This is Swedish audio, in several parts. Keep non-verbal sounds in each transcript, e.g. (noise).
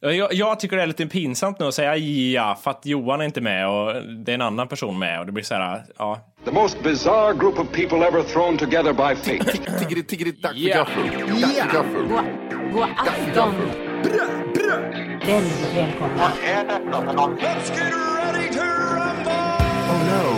Jag, jag tycker det är lite pinsamt nu att säga ja, för att Johan är inte med och det är en annan person med och det blir så här, ja. The most bizarre group of people ever thrown together by fate. Tiggeri, tiggeri, dack för Ja. gaffel. Dack för gaffel. God, afton. Väldigt välkomna. Oh no,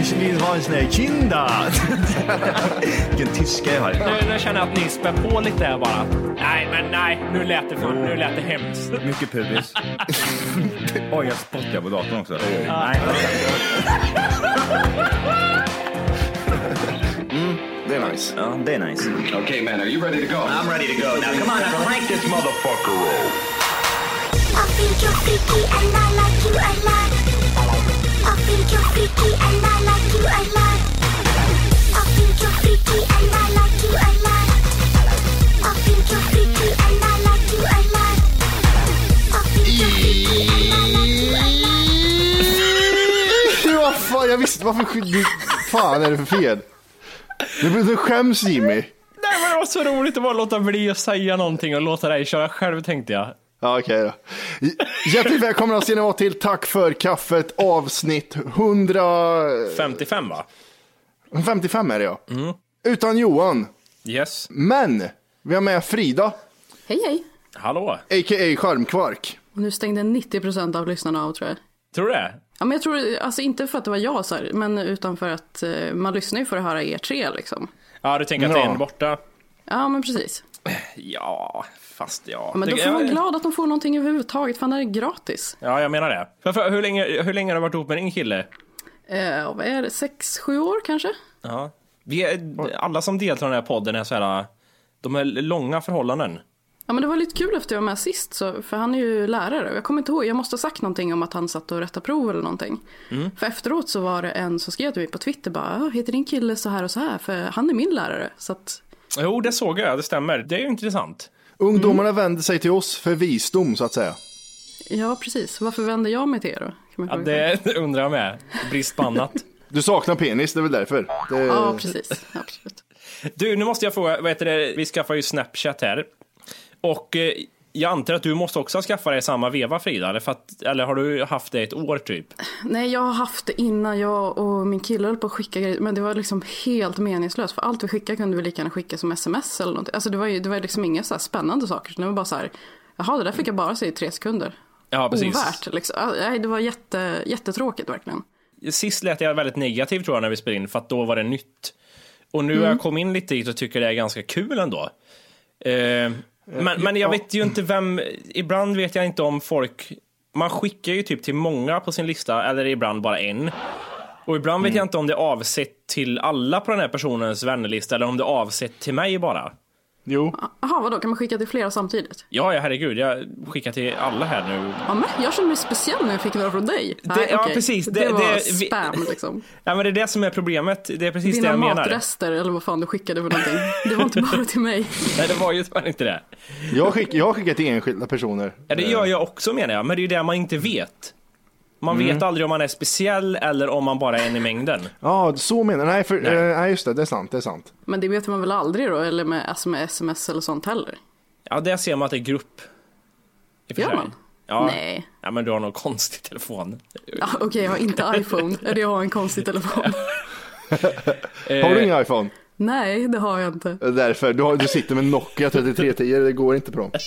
Ich vill ha en sån här kinda. (laughs) Vilken tyska jag har. Nu, nu känner jag att ni spär på lite här bara. Nej, men nej, nu lät det, för, nu lät det hemskt. Mycket pubis. (laughs) Oj, jag spottar på datorn också. Nej. Det är nice. Det är nice. okay, man, are you ready to go? I'm ready to go. Now come on, now crank this motherfucker roll. I think you're freaky and I like you a lot. (laughs) fan, jag visste varför du, fan är det för fel? Du, du skäms Jimmy. Nej, men det var så roligt att bara låta bli att säga någonting och låta dig köra själv tänkte jag. Ja, okej då. Hjärtligt välkomna ska ni vara till Tack för kaffet avsnitt 155 55 va? är det ja. Utan Johan. Yes. Men vi har med Frida, Hej hej! Hallå? a.k.a. Charmkvark. Och nu stängde 90% av lyssnarna av tror jag. Tror du det? Ja, men jag tror, alltså inte för att det var jag så här, men utan för att eh, man lyssnar ju för att höra er tre liksom. Ja, du tänker att det är Ja. en borta? Ja, men precis. Ja, fast ja. Men då får man vara glad att de får någonting överhuvudtaget, fan det är gratis. Ja, jag menar det. För, för, hur, länge, hur länge har du varit ihop med din kille? Eh, vad är det, sex, sju år kanske? Ja. Vi är, alla som deltar i den här podden är så här, de är långa förhållanden. Ja, men det var lite kul efter jag var med sist, så, för han är ju lärare. Jag kommer inte ihåg, jag måste ha sagt någonting om att han satt och rättade prov eller någonting. För efteråt så var det en som skrev till mig på Twitter bara, "Ja, heter din kille så här och så här? För han är min lärare. Så att, Jo, det såg jag, det stämmer. Det är ju intressant. Ungdomarna vänder sig till oss för visdom så att säga. ja, precis. Varför vänder jag mig till er då? Kan man Ja, det (laughs) undrar jag med. Brist på annat. (laughs) Du saknar penis, det är väl därför. Det... Ja, precis. Absolut. Du, nu måste jag fråga, vad heter det, vi skaffar ju Snapchat här. Och eh, jag antar att du måste också skaffa dig samma veva Frida, eller, att, eller har du haft det ett år typ? Nej, jag har haft det innan jag och min kille höll på att skicka grejer. Men det var liksom helt meningslöst. För allt vi skickade kunde vi lika gärna skicka som sms eller någonting. Alltså det var ju det var liksom inga så här spännande saker. Så det var bara så här, jaha det där fick jag bara se i tre sekunder. Ja, precis. Ovärt liksom. Nej, det var jätte, jättetråkigt verkligen. Sist lät jag väldigt negativ tror jag när vi spelade in, för att då var det nytt. Och nu har jag kommit in lite dit och tycker det är ganska kul ändå. Eh, men, men jag vet ju inte vem, ibland vet jag inte om folk, man skickar ju typ till många på sin lista, eller ibland bara en. Och ibland vet jag inte om det är avsett till alla på den här personens vännerlista, eller om det är avsett till mig bara. Jo. Jaha, vadå, kan man skicka till flera samtidigt? Ja, ja herregud, jag skickar till alla här nu. Ja, men jag känner mig speciell när jag fick några från dig. Nej, ja, okej. precis. Det, Det- var det- vi- spam liksom. Ja, men det är det som är problemet, det är precis det Dina jag menar. matrester eller vad fan du skickade för någonting. Det var inte bara till mig. (laughs) Nej, det var ju tyvärr inte det. Jag, skick, jag har skickat till enskilda personer. Ja, det gör jag också menar jag, men det är ju det man inte vet. Man vet aldrig om man är speciell eller om man bara är en i mängden. Ja, så menar jag. Nej, för, Nej. eh, nej, just det. Det är sant. Det är sant. Men det vet man väl aldrig då, eller med, alltså med sms eller sånt heller? Ja, där ser man att det är grupp. Gör man? Ja. Nej. Ja, men du har någon konstig telefon. Ja, Okej, jag har inte iPhone. Eller jag har en konstig telefon. (laughs) Har du ingen iPhone? Nej, det har jag inte. Därför. Du, har, du sitter med Nokia 3310. Det går inte på dem. (laughs)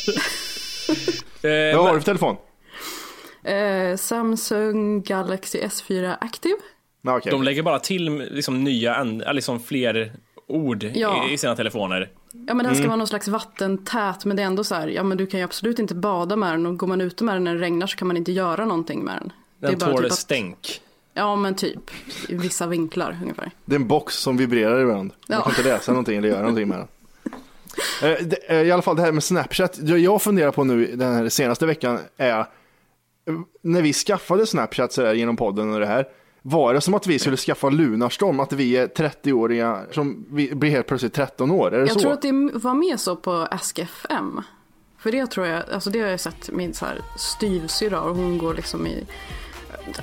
Eh, Vad har du för telefon? Eh, Samsung Galaxy S4 Active. Okej. de lägger bara till liksom nya, eller liksom fler ord Ja. i, i sina telefoner. Ja men det här ska vara någon slags vattentät men det är ändå så här, ja men du kan ju absolut inte bada med den och går man ute med den när det regnar så kan man inte göra någonting med den. Den bara tål typ att- stänk. Ja men typ, i vissa vinklar ungefär. Det är en box som vibrerar ibland. Man Ja. kan inte läsa någonting eller göra någonting med den. Eh, eh, I alla fall det här med Snapchat. Det jag funderar på nu den här senaste veckan är när vi skaffade Snapchat så genom podden och det här. Var det som att vi skulle skaffa Lunarstorm? Att vi är 30-åriga som vi blir helt plötsligt 13 år? Är det Jag så? tror att det var mer så på Ask FM. För det tror jag, alltså det har jag sett min så här styvsyrra och hon går liksom i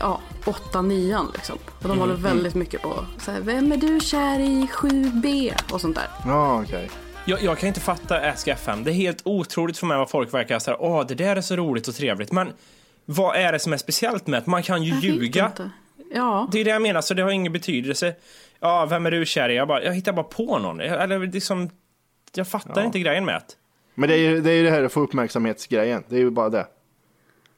ja, 8 9 liksom. Och de håller väldigt mycket på så här, vem är du kär i 7B och sånt där. Ja, okej. Jag, jag kan inte fatta Ask FM. Det är helt otroligt för mig vad folk verkar säga. Åh, det där är så roligt och trevligt. Men vad är det som är speciellt med det? Man kan ju Jag vet ljuga. inte. Ja, Det är det jag menar, så det har ingen betydelse. Ja, vem är du kär i? Jag, bara, jag hittar bara på någon. Jag- Eller liksom, jag fattar inte grejen med det. Men det är ju det, är ju det här att få uppmärksamhetsgrejen. Det är ju bara det.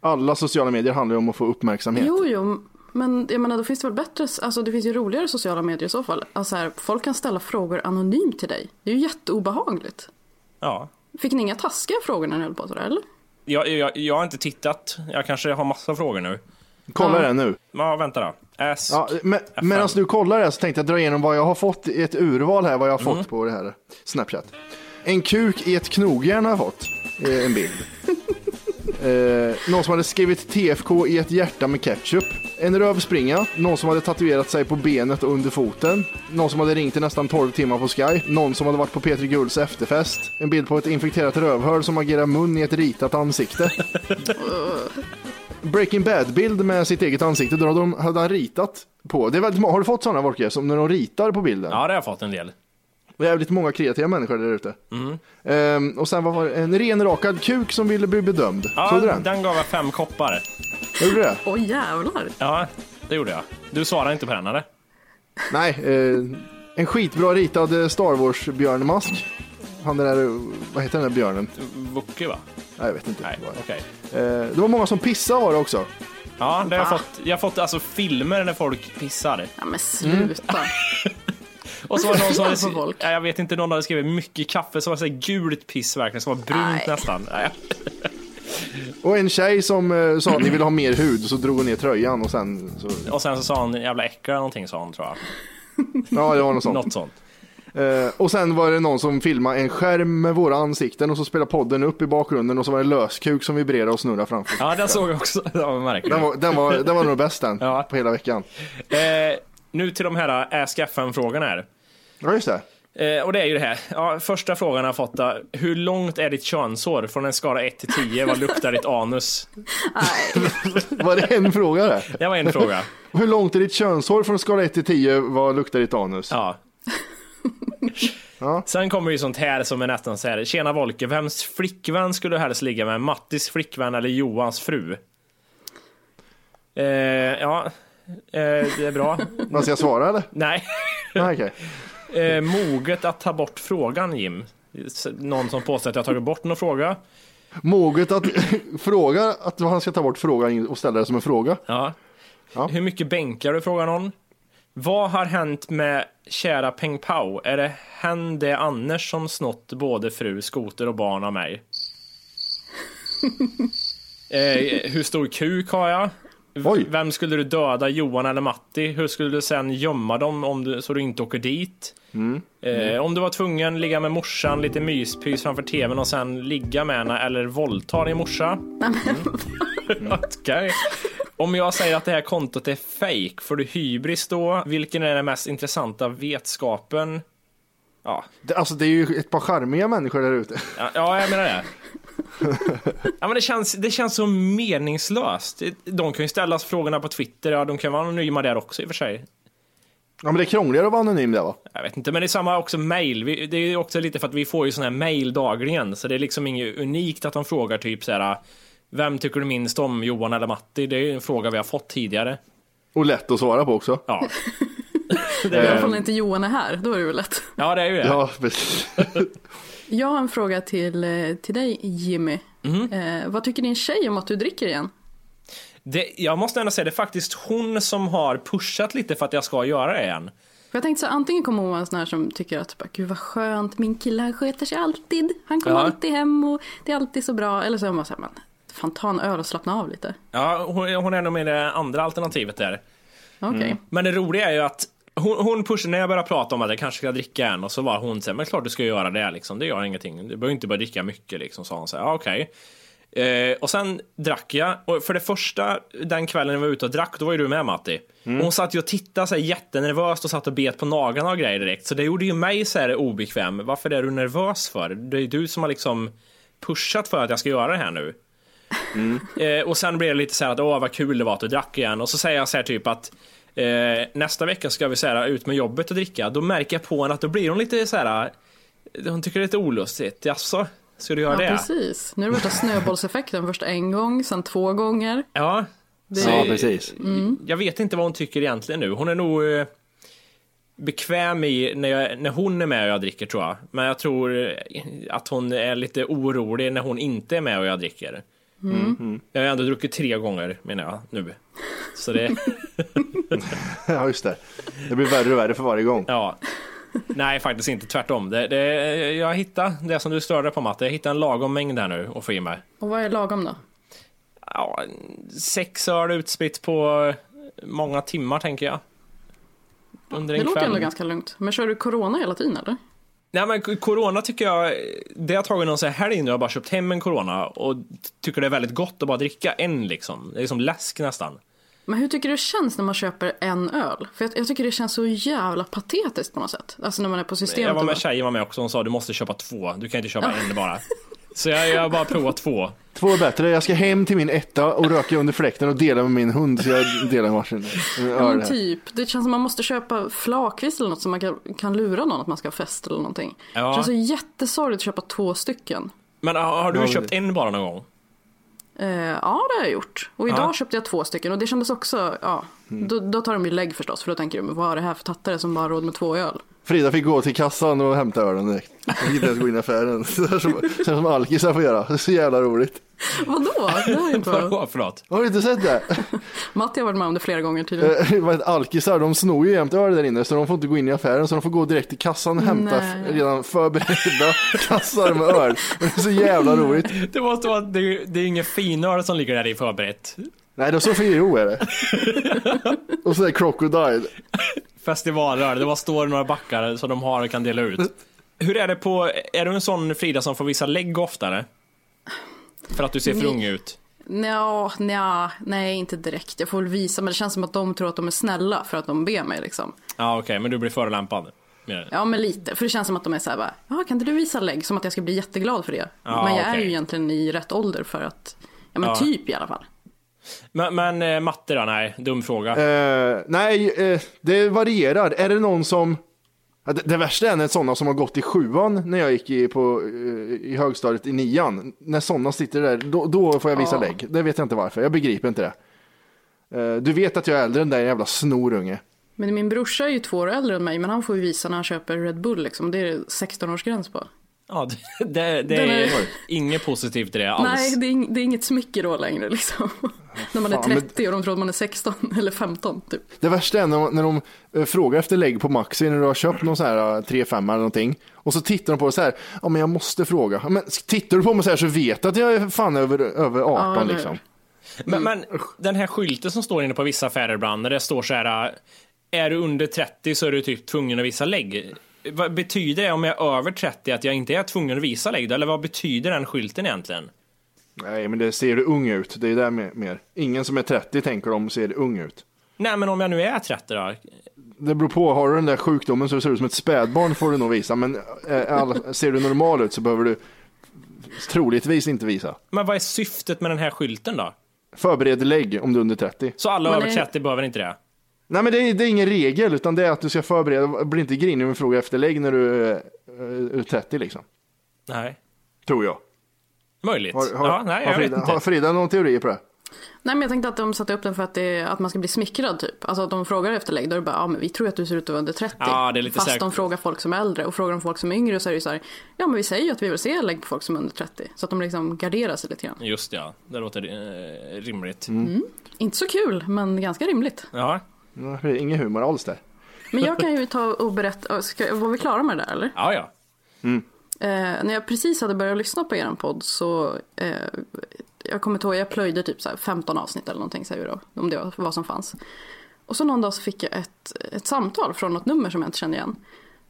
Alla sociala medier handlar ju om att få uppmärksamhet. jo jo. Men jag menar då finns det väl bättre, alltså det finns ju roligare sociala medier i så fall. Alltså här, folk kan ställa frågor anonymt till dig. Det är ju jätteobehagligt. Ja. Fick ni inga taskiga frågor när ni höll på sådär eller? Jag, jag, jag har inte tittat. Jag kanske har massa frågor nu. Kolla Ja. det nu. Ja, vänta då. Ask. Ja, men, medan du kollar det så tänkte jag dra igenom vad jag har fått i ett urval här, vad jag har fått på det här Snapchat. En kuk i ett knogjärn har jag fått, eh, en bild. (laughs) Eh, någon som hade skrivit TFK i ett hjärta med ketchup. En rövspringa. Någon som hade tatuerat sig på benet och under foten. Någon som hade ringt i nästan 12 timmar på Sky. Någon som hade varit på Petri Gulds efterfest. En bild på ett infekterat rövhål som agerar mun i ett ritat ansikte. (laughs) Breaking Bad-bild med sitt eget ansikte. Då hade, de, hade han ritat på. Det är väldigt, har du fått sådana Wolke? Som när de ritar på bilden? Ja, det har jag fått en del. Det är jävligt många kreativa människor där ute. Mm. Ehm, och sen var det? En renrakad kuk som ville bli bedömd. Ja, Såg du den? den gav jag fem koppar. Gjorde du det? Åh jävlar. Ja, det gjorde jag. Du svarade inte på den, eller? Nej, eh, en skitbra ritad eh, Star Wars-björnmask. Han den där, eh, vad heter den där björnen? Wookie, va? Nej, jag vet inte. Nej, vad det är. Eh, det var många som pissade var det också. Ja, det har jag fått. Jag har fått alltså filmer när folk pissar. Ja men sluta. (laughs) Och så var det någon som hade, folk. ja, jag vet inte, någon hade skrivit mycket kaffe som var så här gult piss verkligen, som var brunt nästan. Nej. Och en tjej som eh, sa att ni vill ha mer hud, så drog hon ner tröjan och sen så, Och sen så sa hon jävla eller någonting sa hon tror jag. ja det var något sånt. Något sånt. Eh, och sen var det någon som filmade en skärm med våra ansikten och så spelade podden upp i bakgrunden och så var det löskuk som vibrerade och snurrade framför. Ja, den såg jag också. (laughs) Det var märkligt. Den var, den var, den var nog bäst den Ja. på hela veckan. Eh, nu till de här Ask FM-frågorna här. Ja just det. Eh, och det är ju det här. Ja, första frågan jag har fått då. Hur långt är ditt könshår? Från en skala 1 till 10. Vad luktar ditt anus? Var det en fråga det? Det var en fråga. Hur långt är ditt könshår från skala 1 till 10? Vad luktar ditt anus? Ja. Ja. Sen kommer ju sånt här som är nästan så här. Tjena Volke, vems flickvän skulle du helst ligga med? Mattis flickvän eller Johans fru? Eh, ja, eh, det är bra. Vad ska jag svara eller? Nej. Nej, okej. Eh, moget att ta bort frågan Jim. Någon som påstår att jag tagit bort någon fråga. Moget att (coughs) fråga att han ska ta bort frågan och ställa det som en fråga. Ja. Ja. Hur mycket bänkar du frågar någon? Vad har hänt med kära Peng Pao? Är det hen det Anders som snott både fru, skoter och barn av mig? (laughs) eh, hur stor kuk har jag? Oj. Vem skulle du döda, Johan eller Matti? Hur skulle du sen gömma dem om du, så du inte åker dit? Eh, om du var tvungen ligga med morsan, lite myspys framför tvn och sen ligga med henne eller våldta din morsa? (laughs) Okej. Om jag säger att det här kontot är fake, får du hybris då? Vilken är den mest intressanta vetskapen? Ja, Det, alltså det är ju ett par charmiga människor där ute. ja, ja jag menar det. Ja, men det, känns, det känns så meningslöst. De kan ju ställas frågorna på Twitter, ja de kan vara anonyma där också i och för sig. Ja men det är krångligare att vara anonym där va? Jag vet inte, men det är samma också mail. Vi, det är också lite för att vi får ju sån här mail dagligen, så det är liksom inget unikt att de frågar typ så här. Vem tycker du minst om, Johan eller Matti? Det är ju en fråga vi har fått tidigare. Och lätt att svara på också. Ja, (laughs) I alla fall när inte Johan är här, då är det väl lätt. ja det är ju det. Ja. Jag har en fråga till, eh, till dig Jimmy. Mhm. Eh, vad tycker din tjej om att du dricker igen? Det, jag måste ändå säga, det är faktiskt hon som har pushat lite för att jag ska göra det igen. Jag tänkte så antingen kommer hon vara en sån här som tycker att bara, gud vad skönt, min kille han sköter sig alltid. Han kommer Ja. alltid hem och det är alltid så bra. Eller så är hon bara så här, men fan ta en öl och slappna av lite. Ja, hon, hon är nog med det andra alternativet där. Okej. Men det roliga är ju att hon, hon pushade när jag började prata om att jag kanske ska dricka en och så var hon så här, men klart du ska göra det liksom, det gör ingenting. Du behöver inte bara dricka mycket liksom, sa hon så här, okej. Eh, och sen drack jag, och för det första den kvällen jag var ute och drack, då var ju du med Matti. Och hon satt ju och tittade så här jättenervöst och satt och bet på naglarna och grejer direkt. Så det gjorde ju mig så här obekväm. Varför är du nervös för? Det är ju du som har liksom pushat för att jag ska göra det här nu. Eh, och sen blir det lite så här att åh vad kul det var att du drack igen. Och så säger jag så här typ att eh, nästa vecka ska vi så här, ut med jobbet och dricka. Då märker jag på henne att då blir hon lite så här. Hon tycker det är lite olustigt. Jaså, ska du göra Ja, det? precis. Nu är det värsta snöbollseffekten. Först en gång, sen två gånger. Ja, Det Ja, precis. jag vet inte vad hon tycker egentligen nu. Hon är nog eh, bekväm i när, jag, när hon är med och jag dricker tror jag. Men jag tror eh, att hon är lite orolig när hon inte är med och jag dricker. Mm. Jag har ändå druckit tre gånger menar jag nu. Så det, (laughs) Ja, just det. Det blir värre och värre för varje gång. ja. Nej, faktiskt inte. Tvärtom. Det, det, jag hittade det som du störde på Matte. Jag hittade en lagom mängd här nu att få i mig. och vad är lagom då? Ja, sex öl utspritt på många timmar tänker jag. Under en Det låter kväll. ändå ganska lugnt. Men kör du corona hela tiden eller? Nej men corona tycker jag, det har tagit någon så här helg nu, jag har bara köpt hem en corona och tycker det är väldigt gott att bara dricka en liksom. Det är som läsk nästan. Men hur tycker du det känns när man köper en öl? För jag, jag tycker det känns så jävla patetiskt på något sätt. Alltså när man är på systemet. Jag var och med tjejen var med också, hon sa du måste köpa två, du kan inte köpa en bara. Så jag, jag bara provat två. Två är bättre. Jag ska hem till min etta och röka under fläkten och dela med min hund. Så jag delar varsin Ja, typ. Det känns som man måste köpa flakvis eller något som man kan, kan lura någon att man ska ha fest eller någonting. Ja. Det känns så jättesorgligt att köpa två stycken. Men har, har du Ja, köpt en bara någon gång? Eh, ja, det har jag gjort. Och idag Ja. köpte jag två stycken och det kändes också, ja, Mm. då, då tar de ju lägg förstås för då tänker de, vad är det här för tattare som bara har råd med två öl? Frida fick gå till kassan och hämta ölen direkt. Jag fick inte ens gå in i affären. (laughs) Så där som, som alkisar får göra. Det är så jävla roligt. (laughs) Vadå? Det har jag inte. Vadå, förlåt? Har du inte sett det? (laughs) Matti har varit med om det flera gånger tydligen. Eh, Alkisar, de snor ju jämt öl där inne så de får inte gå in i affären så de får gå direkt till kassan och hämta Nej. redan förberedda (laughs) kassar med öl. Det är så jävla roligt. Det måste vara, det, det är inget finöl som ligger där i förberett. Nej, det är Sofiero är det. Och så är det Crocodile. Festivalöl, det bara står några backar som de har och kan dela ut. Hur är det på, är du en sån Frida som får visa lägg oftare? För att du ser för ung ut? Nja, nja, nej inte direkt. Jag får väl visa, men det känns som att de tror att de är snälla för att de ber mig liksom. Ja okej, men du blir förolämpad? Ja, men lite. För det känns som att de är så här bara, ja kan inte du visa lägg? Som att jag ska bli jätteglad för det. Ja, men jag är okej. ju egentligen i rätt ålder för att, ja men Ja. typ i alla fall. Men, men eh, matte då? Nej, dum fråga. Eh, nej, eh, det varierar. Är det någon som... Det, det värsta är när sådana som har gått i sjuan när jag gick i, på, eh, i högstadiet i nian. När sådana sitter där, då, då får jag visa Ja. lägg. Det vet jag inte varför, jag begriper inte det. Eh, du vet att jag är äldre än dig jävla snorunge. Men min brorsa är ju två år äldre än mig, men han får ju visa när han köper Red Bull liksom. Det är det 16-årsgräns på. Ja, (laughs) det, det, det är är- inget positivt i det alls. Nej, det är, ing- det är inget smycke då längre liksom. (laughs) när man är fan, men- 30 och de tror att man är 16 (laughs) eller 15 typ. Det värsta är när, när de eh, frågar efter lägg på Maxi när du har köpt någon sån här eh, 3-5 eller någonting. Och så tittar de på det så här, ja men jag måste fråga. Men tittar du på mig så här så vet du att jag är fan över, över 18 Ja, liksom. Men, men den här skylten som står inne på vissa affärer ibland, när det står så här, är du under 30 så är du typ tvungen att visa lägg. Vad betyder det om jag är över 30 att jag inte är tvungen att visa lägg? då? Eller vad betyder den skylten egentligen? Nej men det ser du ung ut, det är där med, mer. Ingen som är 30 tänker de ser ung ut. Nej, men om jag nu är 30 då? Det beror på, har du den där sjukdomen så det ser ut som ett spädbarn får du nog visa. Men eh, all, (laughs) ser du normal ut så behöver du troligtvis inte visa. Men vad är syftet med den här skylten då? Förbered lägg om du är under 30. Så alla Men över det- 30 behöver inte det? Nej men det är, det är ingen regel utan det är att du ska förbereda, bli inte grinig med fråga efter lägg när du är eh, 30 liksom. Nej. Tror jag. Möjligt. Har, har, ja, nej, har, Frida, inte. har Frida någon teori på det? Nej men jag tänkte att de satte upp den för att, det, att man ska bli smickrad typ. Alltså att de frågar efter lägg, då är det bara, ja men vi tror att du ser ut att vara under 30. Ja, det är lite Fast säkert. de frågar folk som är äldre och frågar de folk som är yngre så är det ju så här, ja men vi säger ju att vi vill se lägg på folk som är under 30. Så att de liksom garderar sig lite grann. Just ja, det låter eh, rimligt. Mm. Inte så kul, men ganska rimligt. Ja. Är Ingen humor alls där. Men jag kan ju ta och berätta, ska, var vi klara med det där eller? ja, ja. Eh, när jag precis hade börjat lyssna på er podd så eh, jag kommer inte ihåg, jag plöjde typ så här 15 avsnitt eller någonting säger vi då, om det var vad som fanns. Och så någon dag så fick jag ett, ett samtal från något nummer som jag inte kände igen.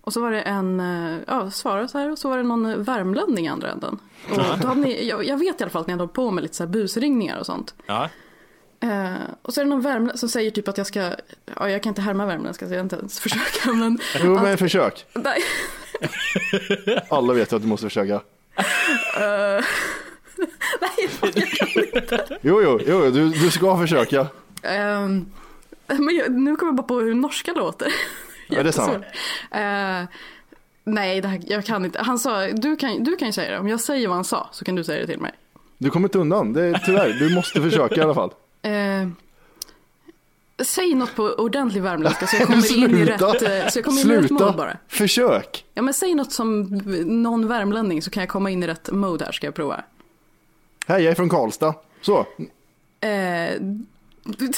Och så var det en, eh, ja svarade så här och så var det någon värmlänning i andra änden. Och då hade ni, jag, jag vet i alla fall att ni hade hållit på med lite så här busringningar och sånt. ja. Eh, och så är det någon värmlänning som säger typ att jag ska, ja jag kan inte härma värmländska så jag inte ens försöka (laughs) men. Jo men försök. (laughs) Nej. (laughs) Alla vet ju att du måste försöka. Eh, Nej, fan, jag kan inte. Jo, jo, jo du, du ska försöka. Ehm, men jag, nu kommer jag bara på hur norska låter. Ja, det är samma. Eh, nej, här, jag kan inte. Han sa, du kan, du kan ju säga det. Om jag säger vad han sa så kan du säga det till mig. Du kommer inte undan, det är, tyvärr. Du måste försöka i alla fall. Eh, säg något på ordentlig värmländska så jag kommer in i rätt, eh, så jag kommer in i rätt mode bara. försök. Ja men säg något som någon värmlänning så kan jag komma in i rätt mode här ska jag prova. Hej, jag är från Karlstad. Så, Eh, du,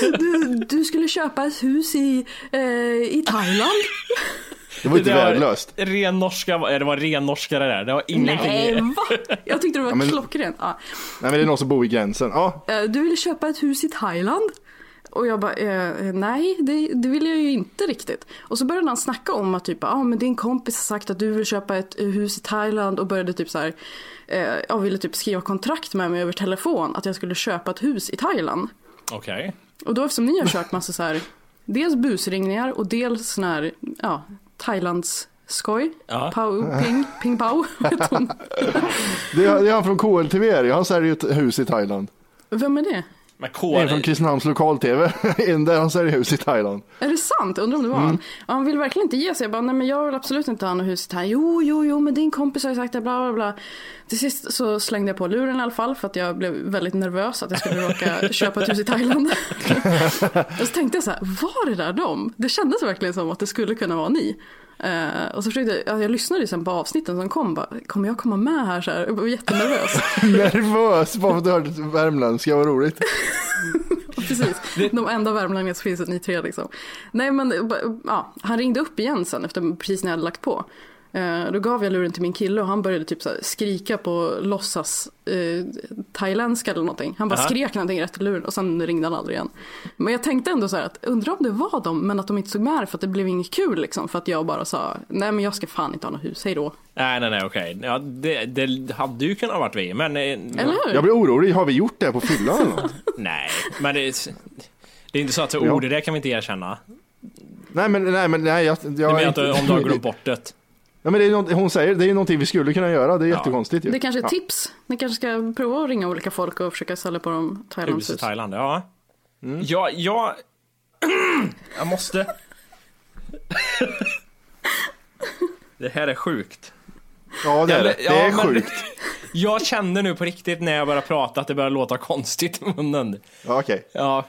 (laughs) du, du skulle köpa ett hus i, eh, i Thailand? Det var inte Det var värdelöst. Ren norska, det var ren norska det där. Det var ingenting. Nej, va? Jag tyckte det var men- klockrent. Ja. Nej, men det är någon som bor vid gränsen. Ja, Eh, Du ville köpa ett hus i Thailand? Och jag bara, eh, nej det, det vill jag ju inte riktigt. Och så började han snacka om att typ, ah, men din kompis har sagt att du vill köpa ett eh, hus i Thailand och började typ så här, eh, jag ville typ skriva kontrakt med mig över telefon att jag skulle köpa ett hus i Thailand. Okej. Och då eftersom ni har kört massa så här, dels busringningar och dels sån här, ja, Thailands skoj. Ja. Pau, ping, ping (laughs) hon. det är, det är han från KLTV. Han säljer ju ett hus i Thailand. Vem är det? Men En från Kristinehamns lokal-TV. (laughs) En där han säljer hus i Thailand. Är det sant? Undrar om det var Mm. han. Och han vill verkligen inte ge sig. Jag bara, nej men jag vill absolut inte ha något hus här. Jo, jo, jo, men din kompis har ju sagt det, bla, bla, bla. Till sist så slängde jag på luren i alla fall för att jag blev väldigt nervös att jag skulle råka (laughs) köpa ett hus i Thailand. (laughs) och så tänkte jag så här, var det där dem? Det kändes verkligen som att det skulle kunna vara ni. Eh, och så försökte jag, jag lyssnade ju sen på avsnitten som kom, bara, kommer jag komma med här så här? Jag var jättenervös. (laughs) Nervös bara för att du hörde värmländska, vad roligt. (laughs) Precis, de enda värmlänningar som finns ni tre liksom. Nej men ja, han ringde upp igen sen efter precis när jag hade lagt på. Eh, då gav jag luren till min kille och han började typ så här skrika på låtsas eh, thailändska eller någonting. Han bara Aha. skrek någonting rätt i luren och sen ringde han aldrig igen. Men jag tänkte ändå så här att undrar om det var dem men att de inte såg med det för att det blev inget kul liksom. För att jag bara sa nej men jag ska fan inte ha något hus, hej då. Nej, nej, nej, okej. Ja, det, det hade ju kunnat varit vi, men... eh, Eller hur? Jag blir orolig, har vi gjort det på fyllan eller något? (laughs) Nej, men det, det är inte så att Ja. ord, det kan vi inte erkänna. Nej men, nej men, nej jag... jag Du menar att inte- om du har glömt bort det? (laughs) Ja men det är något, hon säger, det är någonting vi skulle kunna göra, det är Ja. jättekonstigt ju. Det kanske är Ja. tips. Ni kanske ska prova att ringa olika folk och försöka sälja på dem Hus i Thailandshus. Thailand, ja. Ja, jag... (clears throat) Jag måste... (laughs) Det här är sjukt. Ja det är det, det Ja, är men- sjukt. (laughs) Jag kände nu på riktigt när jag började prata att det började låta konstigt i munnen. Ja, okej. Ja,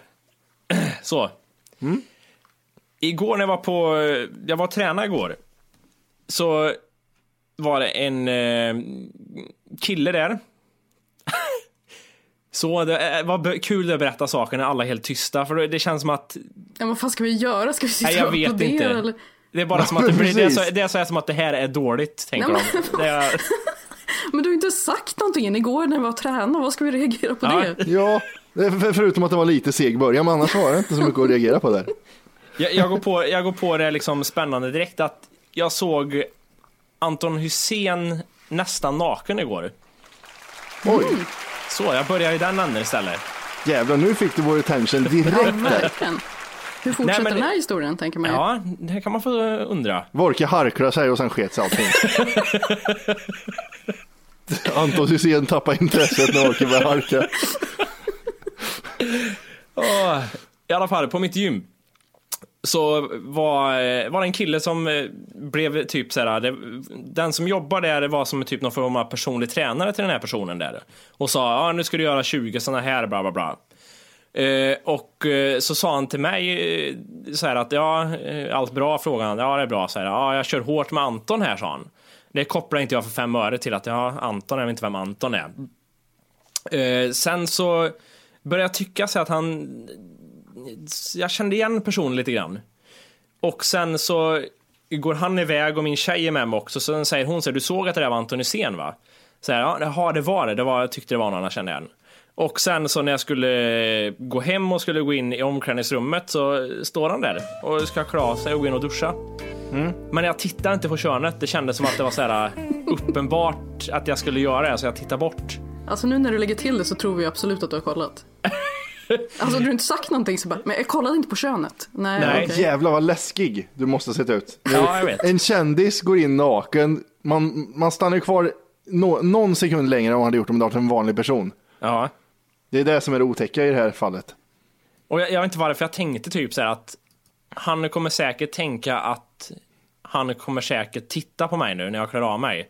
(clears throat) så. Igår när jag var på, jag var och tränade igår. Så var det en eh, kille där. (laughs) Så det eh, var kul att berätta saker när alla är helt tysta, för det känns som att, Ja, vad fan ska vi göra? Ska vi sitta nej jag och vet applådera, inte. Eller? Det är bara som att det (laughs) blir, det är, så, det är så, här som att det här är dåligt, tänker Nej, de. Är, (laughs) Men du har inte sagt någonting igår när vi var och tränade. Vad ska vi reagera på Ja. det? Ja, förutom att det var lite seg början, men annars var det inte så mycket att reagera på där. jag, jag, går på, jag går på det liksom spännande direkt att jag såg Anton Hussein nästan naken igår. Oj, Så, jag börjar i den änden istället. jävlar nu fick du vår attention direkt. Hur fortsätter Nej, men- den här historien tänker man ju. Ja, det här kan man få undra. Vorke harklade sig och sen sket sig allting. (laughs) Anton Hysén tappade intresset när Vorke började harka. Åh, I alla fall, på mitt gym så var, eh, var det en kille som eh, blev typ såhär, det, eh, den som jobbar där var som typ någon form av personlig tränare till den här personen där. Och sa, ja nu ska du göra 20 sådana här, bla bla bla. Eh, och eh, så sa han till mig eh, så här att ja, allt bra? Frågade han. Ja, det är bra. Så här, ja, jag kör hårt med Anton här, sa han. Det kopplar inte jag för fem öre till att ja, Anton, jag vet inte vem Anton är. Sen så började jag tycka så att han... Jag kände igen personen lite grann. Och sen så går han iväg och min tjej är med mig också. Så sen säger hon så här, du såg att det där var Anton Hysén va? Så här, ja, det var det. det var, jag tyckte det var någon jag kände igen. Och sen så när jag skulle gå hem och skulle gå in i omklädningsrummet så står han där och ska klä av sig och gå in och duscha. Men jag tittade inte på könet. Det kändes som att det var så här uppenbart att jag skulle göra det, så jag tittade bort. Alltså nu när du lägger till det så tror vi absolut att du har kollat. (laughs) Alltså du har inte sagt någonting så bara, men jag kollade inte på könet. Nej, Nej. okej. Jävlar vad läskig du måste sett ut. Ja, jag vet. En kändis går in naken, man, man stannar kvar nå- någon sekund längre än han hade gjort om det varit en vanlig person. Ja. Det är det som är det otäcka i det här fallet. Och jag, jag vet inte varför jag tänkte typ så här att han kommer säkert tänka att han kommer säkert titta på mig nu när jag klär av mig.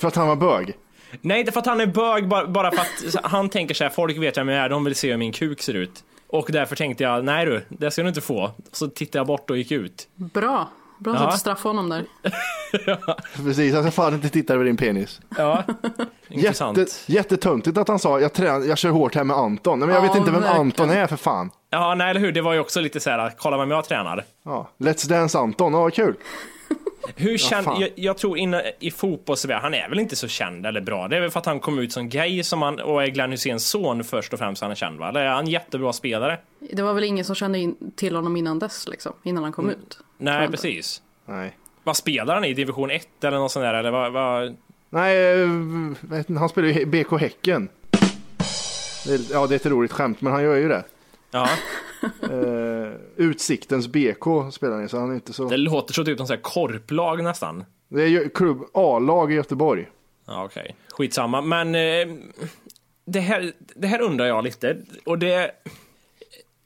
För att han var bög. Nej, inte för att han är bög, bara, bara för att han tänker så här, folk vet vem jag är, de vill se hur min kuk ser ut. Och därför tänkte jag, nej du, det ska du inte få. Så tittade jag bort och gick ut. Bra. Bra Ja. sätt att straffa honom där. (laughs) Precis, jag ska fan inte titta över din penis. Ja, (laughs) intressant. Jätte, jättetöntigt att han sa, jag, trän, jag kör hårt här med Anton. Men jag Ja, vet inte vem verkligen. Anton är för fan. Ja, nej eller hur, det var ju också lite så här, kolla vem jag tränar. Ja, Let's Dance Anton, ja kul. Hur känd, fan. jag, jag tror innan, i fotbollsvärlden, han är väl inte så känd eller bra. Det är väl för att han kom ut som gay som han, och är Glenn Hyséns son först och främst han är känd va? Eller är han en jättebra spelare? Det var väl ingen som kände in till honom innan dess, liksom. Innan han kom Mm. ut. Nej, precis. Nej. Vad spelar han i? Division 1 eller något sånt där? Eller vad, vad? Nej, eh, han spelar ju BK Häcken. Det är, ja, det är ett roligt skämt, men han gör ju det. Ja, Eh, Utsiktens BK spelar han i, så han är inte så... det låter så typ som korplag nästan. Det är ju klubb A-lag i Göteborg. Ja, okej. Skitsamma. Men eh, det, här, det här undrar jag lite. Och det...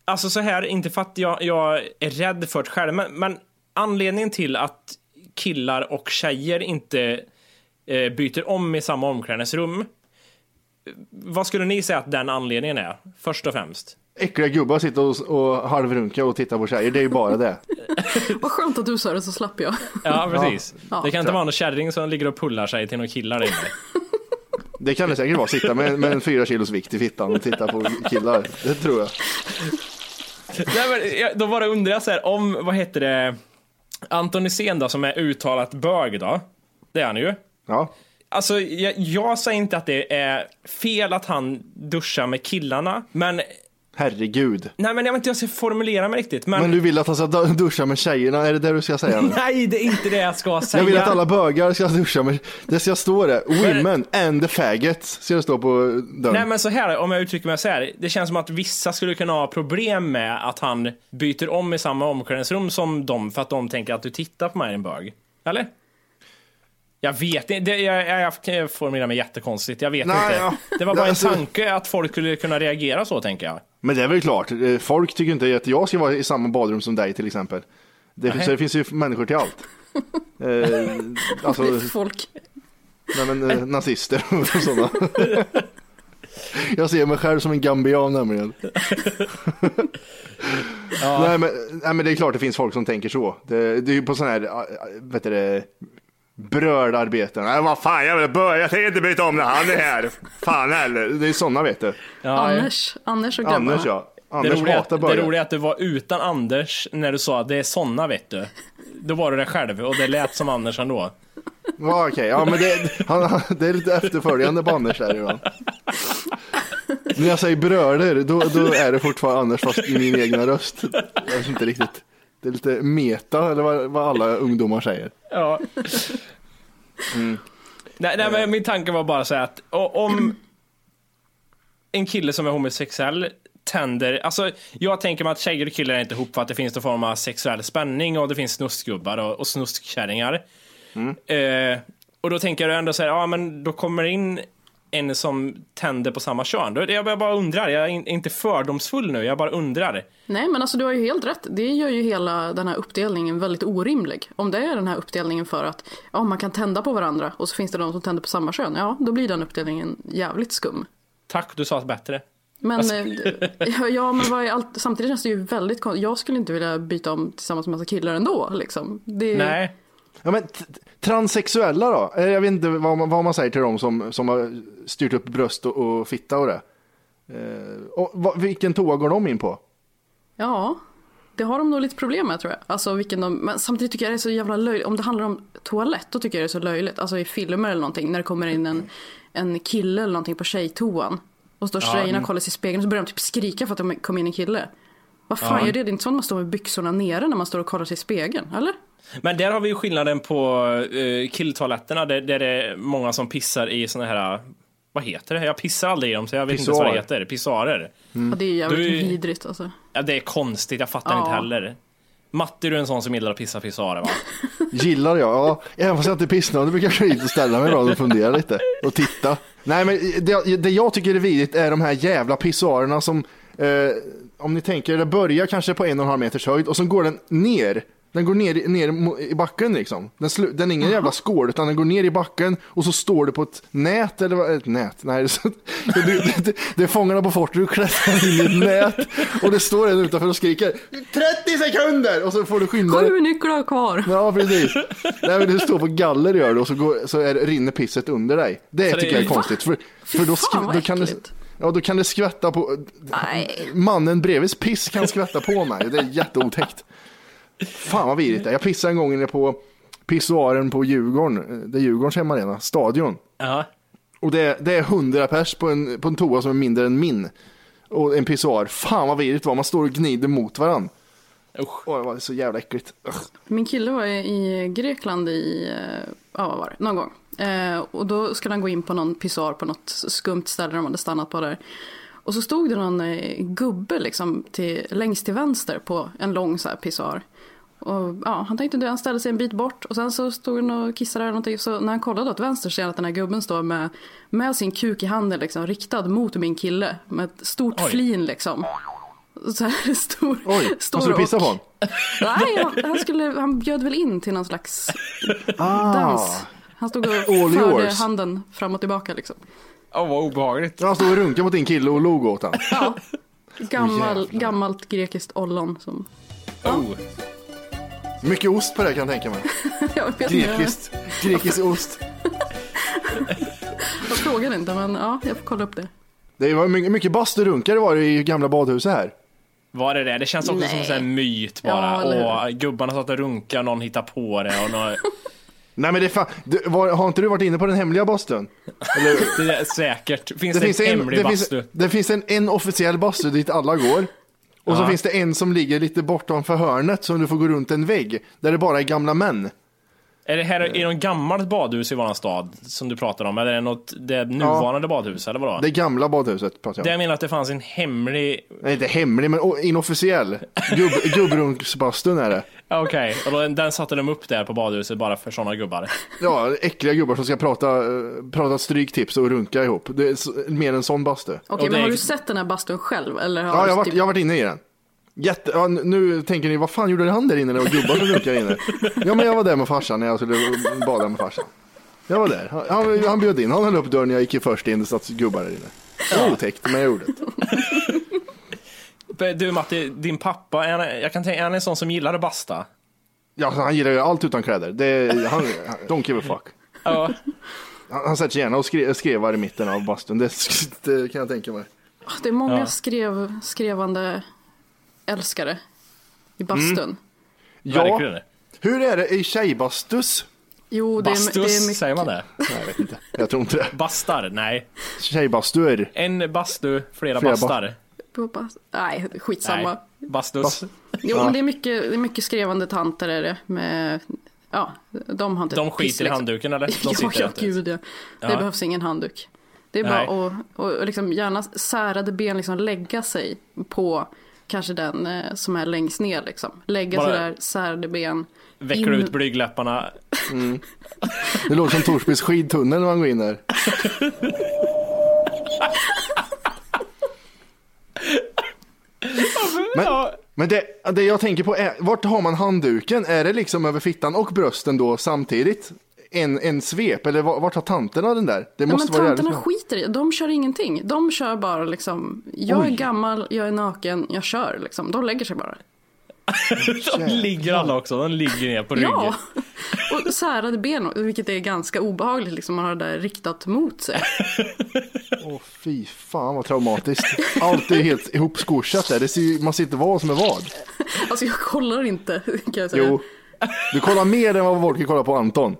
Alltså så här, inte för att jag, jag är rädd för det själv, men, men anledningen till att killar och tjejer inte eh, byter om i samma omklädningsrum. Vad skulle ni säga att den anledningen är? Först och främst. Äckliga gubbar sitter och, och halvrunkar och tittar på tjejer, det är ju bara det. (laughs) Vad skönt att du sa det så slapp jag. Ja, precis. Ja. det kan inte vara någon kärring som ligger och pullar sig till några killar där inne. Det kan det säkert vara, sitta med, med en fyra kilos vikt i fittan och titta på killar. Det tror jag. Nej, men, jag- då bara undrar jag så här, om, vad heter det, Anton Hysén då, som är uttalat bög då, det är han ju. Ja. Alltså, jag, jag säger inte att det är fel att han duschar med killarna, men Herregud. Nej men jag vet inte hur jag ska formulera mig riktigt, men... Men du vill att han ska du- duscha med tjejerna, är det det du ska säga nu? (laughs) Nej, det är inte det jag ska säga. Jag vill att alla bögar ska duscha med, det ska stå det, women and the faggots, ska det stå på dörren. Nej men så här, om jag uttrycker mig så här. Det känns som att vissa skulle kunna ha problem med att han byter om i samma omklädningsrum som dem för att de tänker att du tittar på mig en bög. Eller? Jag vet inte, det, jag, jag, jag formulerar mig jättekonstigt, jag vet Nej, inte. ja. Det var bara en Alltså- tanke att folk skulle kunna reagera så tänker jag. Men det är väl klart, eh, folk tycker inte att jag ska vara i samma badrum som dig till exempel. Det, så det finns ju människor till allt. (laughs) Eh, alltså, Folk. nej men eh, nazister och (laughs) sådana. Jag ser mig själv som en gambian nämligen. (laughs) nej, men, nej men det är klart det finns folk som tänker så. Det, det är ju på sådana här, äh, vet du det, brödarbeten. Nej vad fan jag vill börja, jag tänker inte byta om när han är här. Fan heller. Det är sådana vet du. Ja, Anders. Anders och grabbarna. Anders ja. Det Anders roliga, hatar det börja. roliga är att du var utan Anders när du sa att det är såna vet du. Då var du det själv och det lät som Anders ändå. Ja, okej. Ja, men det, han, det är lite efterföljande på Anders här ibland. När jag säger bröder, då, då är det fortfarande Anders fast i min egna röst. Jag vet inte riktigt. Det är lite meta, eller vad, vad alla ungdomar säger. Ja. (laughs) Nej, nej, men min tanke var bara så här att om en kille som är homosexuell tänder, alltså jag tänker mig att tjejer och killar är inte ihop för att det finns någon form av sexuell spänning och det finns snuskgubbar och, och snuskkärringar. Eh, och då tänker jag ändå så här, ja men då kommer in en som tänder på samma kön. Jag bara undrar, jag är in- inte fördomsfull nu, jag bara undrar. Nej men alltså du har ju helt rätt. Det gör ju hela den här uppdelningen väldigt orimlig. Om det är den här uppdelningen för att ja, man kan tända på varandra och så finns det de som tänder på samma kön. Ja, då blir den uppdelningen jävligt skum. Tack, du sa det bättre. Men, Alltså- eh, ja, (laughs) ja, men vad är allt, samtidigt känns det ju väldigt konstigt. Jag skulle inte vilja byta om tillsammans med massa killar ändå. Liksom. Det, Nej. Ja, men transsexuella då? Eh, Jag vet inte vad man, vad man säger till dem som, som har styrt upp bröst och, och fitta och det. Eh, och vad, vilken toa går de in på? Ja, det har de nog lite problem med tror jag. Alltså, vilken de, men samtidigt tycker jag det är så jävla löjligt. Om det handlar om toalett då tycker jag det är så löjligt. Alltså i filmer eller någonting när det kommer in en, en kille eller någonting på tjejtoan. Och står tjejerna och kollar sig i spegeln och så börjar de typ skrika för att det kom in en kille. Vad fan Ja. är det? Det är inte så att man står med byxorna nere när man står och kollar sig i spegeln, eller? Men där har vi ju skillnaden på uh, killtoaletterna där, där det är många som pissar i såna här, vad heter det? Jag pissar aldrig i dem så jag vet inte ens vad det Pissoar. heter. Pissoarer. Ja, det är jävligt Du vidrigt alltså. Ja, det är konstigt, jag fattar Ja. inte heller. Matte, du är en sån som gillar att pissa pissoarer va? (laughs) Gillar jag, ja. Även fast jag inte är pissnödig brukar jag gå hit och ställa mig ibland och fundera lite. Och titta. Nej men det, det jag tycker är vidrigt är de här jävla pissoarerna som, eh, om ni tänker, det börjar kanske på en och en halv meters höjd och så går den ner. Den går ner, i- ner i backen liksom. Den, slu, den är ingen jävla skål utan den går ner i backen och så står det på ett nät eller vad, ett nät, nej (laughs) det, det, det, det, det är fångarna på fortet, du (laughs) klättrar in i ett nät och det står en utanför och skriker 30 sekunder och så får du skynda dig. Sju nycklar kvar. Ja, precis. Nej, men du står på galler gör du och så, går, så är, rinner pisset under dig. Det Så det tycker jag är konstigt. För, för då, fan, då, kan det, ja, då kan det skvätta på... Nej. Mannen bredvids piss kan skvätta på mig. Det är jätteotäckt. Fan vad vidrigt det är. Jag pissade en gång inne på pissoaren på Djurgården, det är Djurgårdens hemmaarena, stadion. Ja. Och det, är- det är 100 pers på en, på en toa som är mindre än min. Och en pissoar. Fan vad vidrigt det var. Man står och gnider mot varandra. Usch. Åh, det var så jävla äckligt. Ugh. Min kille var i Grekland i, eh, ja vad var det, någon gång. Eh, och då skulle han gå in på någon pissoar på något skumt ställe de hade stannat på där. Och så stod det någon eh, gubbe liksom till, längst till vänster på en lång så här pissoar. Och ja, han tänkte det, han ställde sig en bit bort och sen så stod han och kissade eller någonting. Så när han kollade åt vänster ser han att den här gubben står med, med sin kuk i handen liksom riktad mot min kille. Med ett stort Oj. flin liksom. Så här (laughs) stor, Oj, stor måste du pissa och- på honom? Nej, han, han, skulle, han bjöd väl in till någon slags Ah. dans. Han stod och (laughs) All förde yours. handen fram och tillbaka liksom. Åh, vad obehagligt. Han stod och runkade mot din kille och log åt honom. Ja. (laughs) Gammal, jävlar. gammalt grekiskt ollon som... Oh. Mycket ost på det kan jag tänka mig. (laughs) Jag vet Grekiskt, grekisk ost. jag frågade inte men ja, jag får kolla upp det. Det var mycket, mycket basturunkare var det i gamla badhuset här. Var det det? Det känns också som Nej. en sån här myt bara. Ja? Åh, gubbarna satt och runkade, någon hittar på det och någon... (laughs) Nej men det är fan, du, var, har inte du varit inne på den hemliga bastun? Eller, (laughs) Det är säkert. Finns det det, finns, en en, hemlig det, bastu? finns, det finns en, en officiell bastu dit alla går. Och så finns det en som ligger lite bortanför hörnet som du får gå runt en vägg. Där det bara är gamla män. Är det här är det något gammalt badhus i våran stad som du pratar om? Eller är det något, det nuvarande badhus eller vadå? Det gamla badhuset pratar Det jag jag om. menar att det fanns en hemlig... Nej, inte hemlig men inofficiell. Gubb, (laughs) gubbrunksbastun är det. Ja, Okej, och då, den satte de upp där på badhuset bara för sådana gubbar. Ja, äckliga gubbar som ska prata, eh, prata stryktips och runka ihop. Det är mer en sån bastu. Okej, Och men det har du sett den här bastun själv? Eller har Ja, jag har, varit, typ- jag har varit inne i den. Jätte, ja, nu tänker ni, vad fan gjorde han där inne när det var gubbar som runkade inne? Ja, men jag var där med farsan när jag skulle bada med farsan. Jag var där. Han, han, bjöd in, han höll upp dörren, jag gick först in, det satt gubbar där inne. Otäckt, men jag gjorde det. Du Matti, din pappa, är han, jag kan tänka, är han en sån som gillar att basta? Ja, han gillar ju allt utan kläder. Det, han, don't give a fuck. Ja. Han, han sätter sig gärna och skre, skrevar i mitten av bastun, det, det kan jag tänka mig. Det är många Ja. skrev, skrevande älskare i bastun. Ja, Verkligen. hur är det i tjejbastus? Jo, det är, det Bastus, är mycket. säger man det? Nej, jag vet inte. Jag tror inte det. Bastar? Nej. Tjejbastuer. En bastu, flera, Flera bastar. bast- Nej, skitsamma. Nej. Bastus. Bast- Jo, men det är, mycket, det är mycket skrevande tanter är det. Med, ja, de har inte De piss, skiter i liksom. handduken eller? De (laughs) Ja, ja, gud ja. Det Ja. behövs ingen handduk. Det är Nej. bara att och, och liksom gärna särade ben liksom lägga sig på kanske den eh, som är längst ner liksom. Lägga Bara- sig där, särade ben. Vecklar In- ut blygdläpparna. Det låter som Torsbys skidtunnel när man går in där. Men, men det, det jag tänker på är, vart har man handduken? Är det liksom över fittan och brösten då samtidigt? En, en svep, eller vart har tanterna den där? Det Ja, men måste vara tanterna skiter i De kör ingenting. De kör bara liksom. Jag Oj. är gammal, jag är naken, jag kör liksom. De lägger sig bara. (laughs) De ligger alla också, de ligger ner på ryggen. Ja, (laughs) och särade ben, vilket är ganska obehagligt liksom. Man har det där riktat mot sig. Åh fy fan vad traumatiskt. Allt är helt ihopskorsat där, det ser, man ser inte vad som är vad. Alltså jag kollar inte, kan jag säga. Jo, du kollar mer än vad folk kollar på Anton.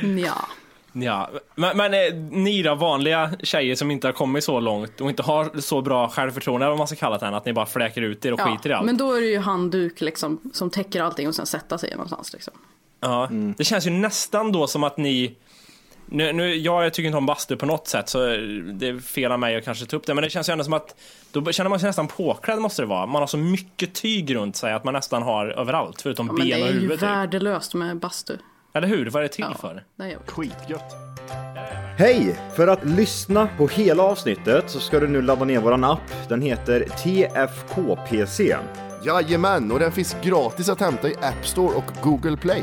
Ja. Ja, men, men eh, ni då, vanliga tjejer som inte har kommit så långt och inte har så bra självförtroende eller vad man ska kalla det än, att ni bara fläker ut er och ja. skiter i allt. Men då är det ju handduk liksom, som täcker allting och sen sätta sig någonstans. Liksom. Ja, det känns ju nästan då som att ni Nu, nu, ja, jag tycker inte om bastu på något sätt, så det är fel av mig att kanske ta upp det. Men det känns ju ändå som att då känner man sig nästan påklädd måste det vara. Man har så mycket tyg runt sig att man nästan har överallt, förutom Ja, men det ben och är ju huvud. Typ. värdelöst med bastu. Eller hur? Vad är det till Ja, för? det. Skitgött. Hej! För att lyssna på hela avsnittet så ska du nu ladda ner våran app. Den heter TFKPC. Jajamän, och den finns gratis att hämta i App Store och Google Play.